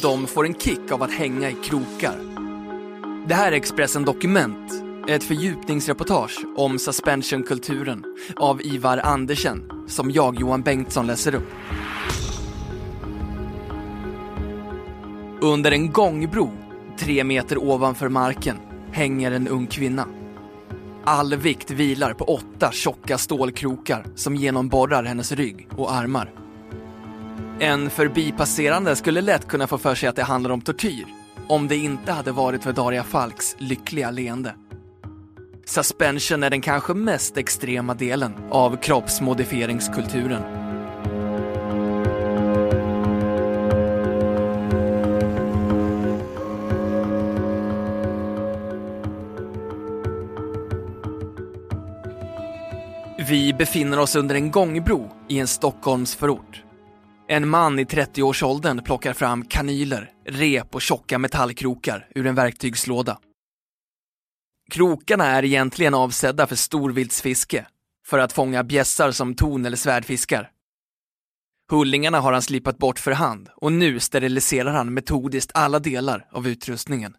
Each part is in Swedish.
De får en kick av att hänga i krokar. Det här är Expressen Dokument, ett fördjupningsreportage om suspensionkulturen av Ivar Andersen, som jag, Johan Bengtsson, läser upp. Under en gångbro, tre meter ovanför marken, hänger en ung kvinna. All vikt vilar på åtta tjocka stålkrokar som genomborrar hennes rygg och armar. En förbipasserande skulle lätt kunna få för sig att det handlar om tortyr om det inte hade varit för Daria Falks lyckliga leende. Suspension är den kanske mest extrema delen av kroppsmodifieringskulturen. Vi befinner oss under en gångbro i en Stockholmsförort. En man i 30-årsåldern plockar fram kanyler, rep och tjocka metallkrokar ur en verktygslåda. Krokarna är egentligen avsedda för storviltsfiske, för att fånga bjässar som ton eller svärdfiskar. Hullingarna har han slipat bort för hand och nu steriliserar han metodiskt alla delar av utrustningen.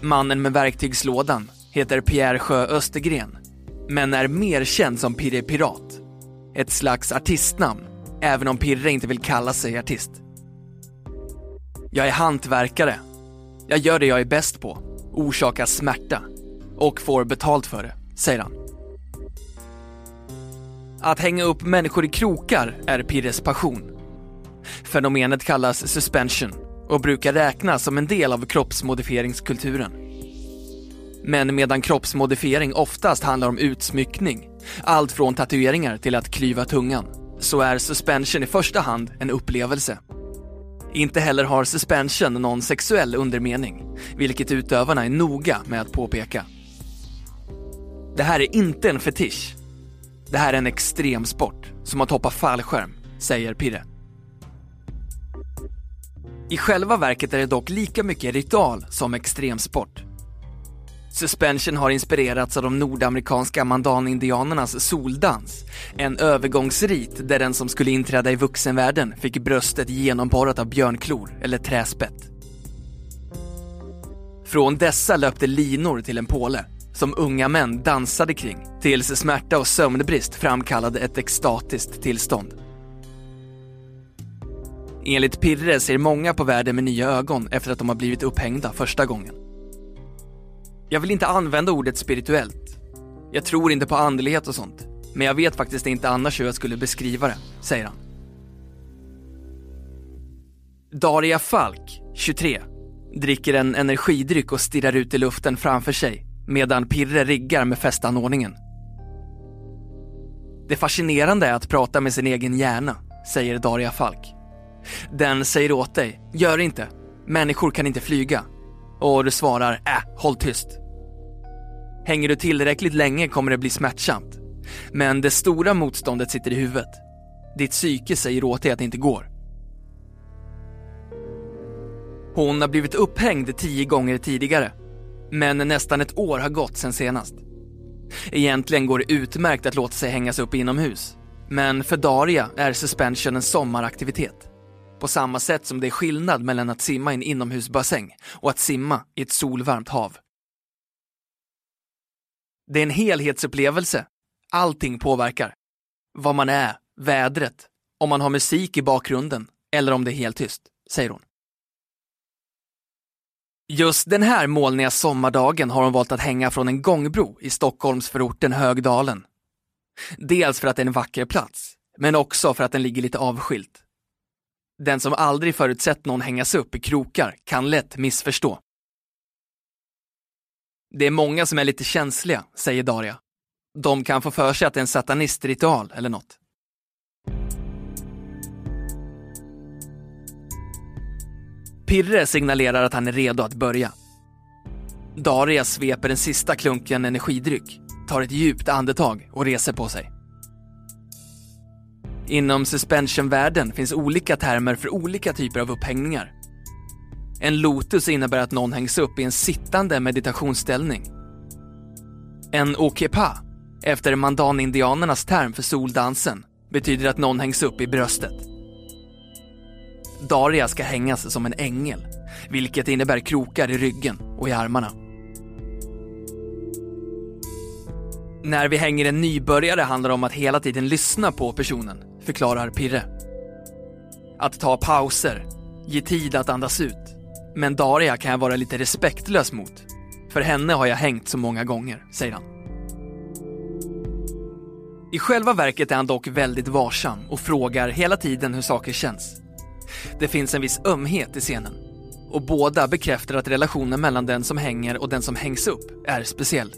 Mannen med verktygslådan heter Pierre Sjö Östergren men är mer känd som Pirre Pirat. Ett slags artistnamn, även om Pirre inte vill kalla sig artist. Jag är hantverkare. Jag gör det jag är bäst på, orsakar smärta och får betalt för det, säger han. Att hänga upp människor i krokar är Pirres passion. Fenomenet kallas suspension och brukar räknas som en del av kroppsmodifieringskulturen. Men medan kroppsmodifiering oftast handlar om utsmyckning, allt från tatueringar till att klyva tungan, så är suspension i första hand en upplevelse. Inte heller har suspension någon sexuell undermening, vilket utövarna är noga med att påpeka. Det här är inte en fetisch. Det här är en extremsport, som att hoppa fallskärm, säger Pirre. I själva verket är det dock lika mycket ritual som extremsport. Suspension har inspirerats av de nordamerikanska mandanindianernas soldans. En övergångsrit där den som skulle inträda i vuxenvärlden fick bröstet genomborrat av björnklor eller träspett. Från dessa löpte linor till en påle som unga män dansade kring tills smärta och sömnbrist framkallade ett extatiskt tillstånd. Enligt Pirre ser många på världen med nya ögon efter att de har blivit upphängda första gången. Jag vill inte använda ordet spirituellt. Jag tror inte på andlighet och sånt. Men jag vet faktiskt inte annars hur jag skulle beskriva det, säger han. Daria Falk, 23, dricker en energidryck och stirrar ut i luften framför sig medan Pirre riggar med festanordningen. Det fascinerande är att prata med sin egen hjärna, säger Daria Falk. Den säger åt dig, gör inte, människor kan inte flyga. Och du svarar, äh, håll tyst. Hänger du tillräckligt länge kommer det bli smärtsamt. Men det stora motståndet sitter i huvudet. Ditt psyke säger åt dig att det inte går. Hon har blivit upphängd tio gånger tidigare. Men nästan ett år har gått sen senast. Egentligen går det utmärkt att låta sig hängas upp inomhus. Men för Daria är suspension en sommaraktivitet. På samma sätt som det är skillnad mellan att simma i en inomhusbassäng och att simma i ett solvarmt hav. Det är en helhetsupplevelse. Allting påverkar. Vad man är, vädret, om man har musik i bakgrunden eller om det är helt tyst, säger hon. Just den här molniga sommardagen har hon valt att hänga från en gångbro i Stockholmsförorten Högdalen. Dels för att det är en vacker plats, men också för att den ligger lite avskilt. Den som aldrig förutsett någon hängas upp i krokar kan lätt missförstå. Det är många som är lite känsliga, säger Daria. De kan få för sig att det är en satanistritual eller något. Pirre signalerar att han är redo att börja. Daria sveper den sista klunken energidryck, tar ett djupt andetag och reser på sig. Inom suspensionvärlden finns olika termer för olika typer av upphängningar. En lotus innebär att någon hängs upp i en sittande meditationsställning. En okepa, efter mandanindianernas term för soldansen, betyder att någon hängs upp i bröstet. Daria ska hängas som en ängel, vilket innebär krokar i ryggen och i armarna. När vi hänger en nybörjare handlar det om att hela tiden lyssna på personen, förklarar Pirre. Att ta pauser, ge tid att andas ut. Men Daria kan jag vara lite respektlös mot. För henne har jag hängt så många gånger, säger han. I själva verket är han dock väldigt varsam och frågar hela tiden hur saker känns. Det finns en viss ömhet i scenen och båda bekräftar att relationen mellan den som hänger och den som hängs upp är speciell.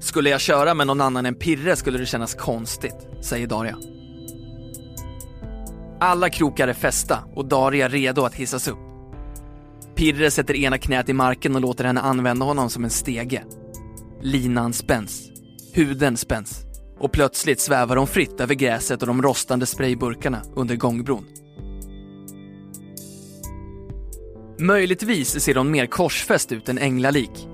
Skulle jag köra med någon annan än Pirre skulle det kännas konstigt, säger Daria. Alla krokar är fästa och Daria redo att hissas upp. Pirre sätter ena knät i marken och låter henne använda honom som en stege. Linan spänns, huden spänns och plötsligt svävar hon fritt över gräset och de rostande sprayburkarna under gångbron. Möjligtvis ser hon mer korsfäst ut än änglalik.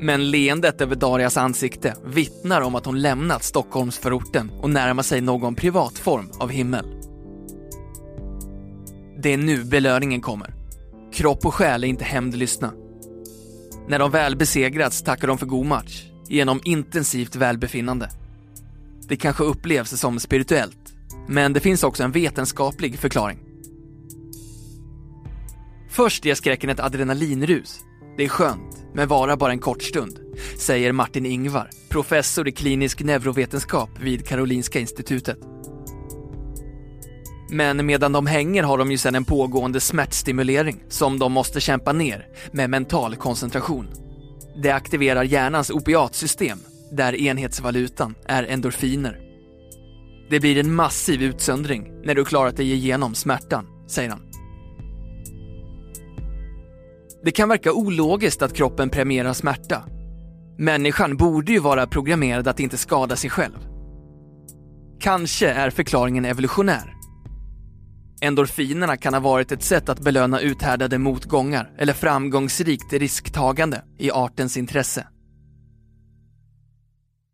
Men leendet över Darias ansikte vittnar om att hon lämnat Stockholmsförorten och närmar sig någon privatform av himmel. Det är nu belöningen kommer. Kropp och själ är inte hämndlystna. När de väl besegrats tackar de för god match genom intensivt välbefinnande. Det kanske upplevs som spirituellt, men det finns också en vetenskaplig förklaring. Först ger skräcken ett adrenalinrus. Det är skönt, men varar bara en kort stund, säger Martin Ingvar, professor i klinisk neurovetenskap vid Karolinska institutet. Men medan de hänger har de ju sedan en pågående smärtstimulering som de måste kämpa ner med mental koncentration. Det aktiverar hjärnans opiatsystem där enhetsvalutan är endorfiner. Det blir en massiv utsöndring när du klarat dig igenom smärtan, säger han. Det kan verka ologiskt att kroppen premierar smärta. Människan borde ju vara programmerad att inte skada sig själv. Kanske är förklaringen evolutionär. Endorfinerna kan ha varit ett sätt att belöna uthärdade motgångar eller framgångsrikt risktagande i artens intresse.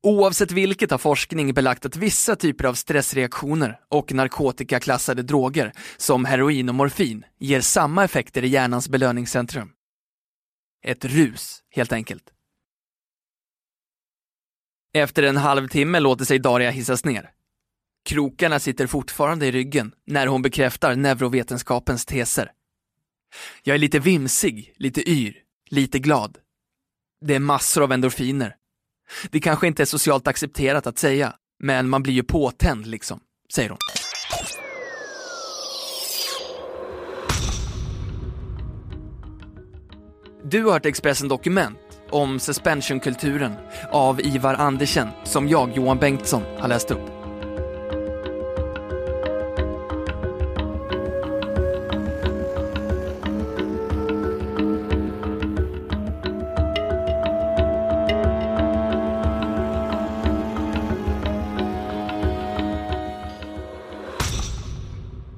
Oavsett vilket har forskning belagt att vissa typer av stressreaktioner och narkotikaklassade droger som heroin och morfin ger samma effekter i hjärnans belöningscentrum. Ett rus, helt enkelt. Efter en halvtimme låter sig Daria hissas ner. Krokarna sitter fortfarande i ryggen när hon bekräftar neurovetenskapens teser. Jag är lite vimsig, lite yr, lite glad. Det är massor av endorfiner. Det kanske inte är socialt accepterat att säga, men man blir ju påtänd liksom, säger hon. Du har hört Expressen Dokument om suspensionkulturen av Ivar Andersen som jag, Johan Bengtsson, har läst upp.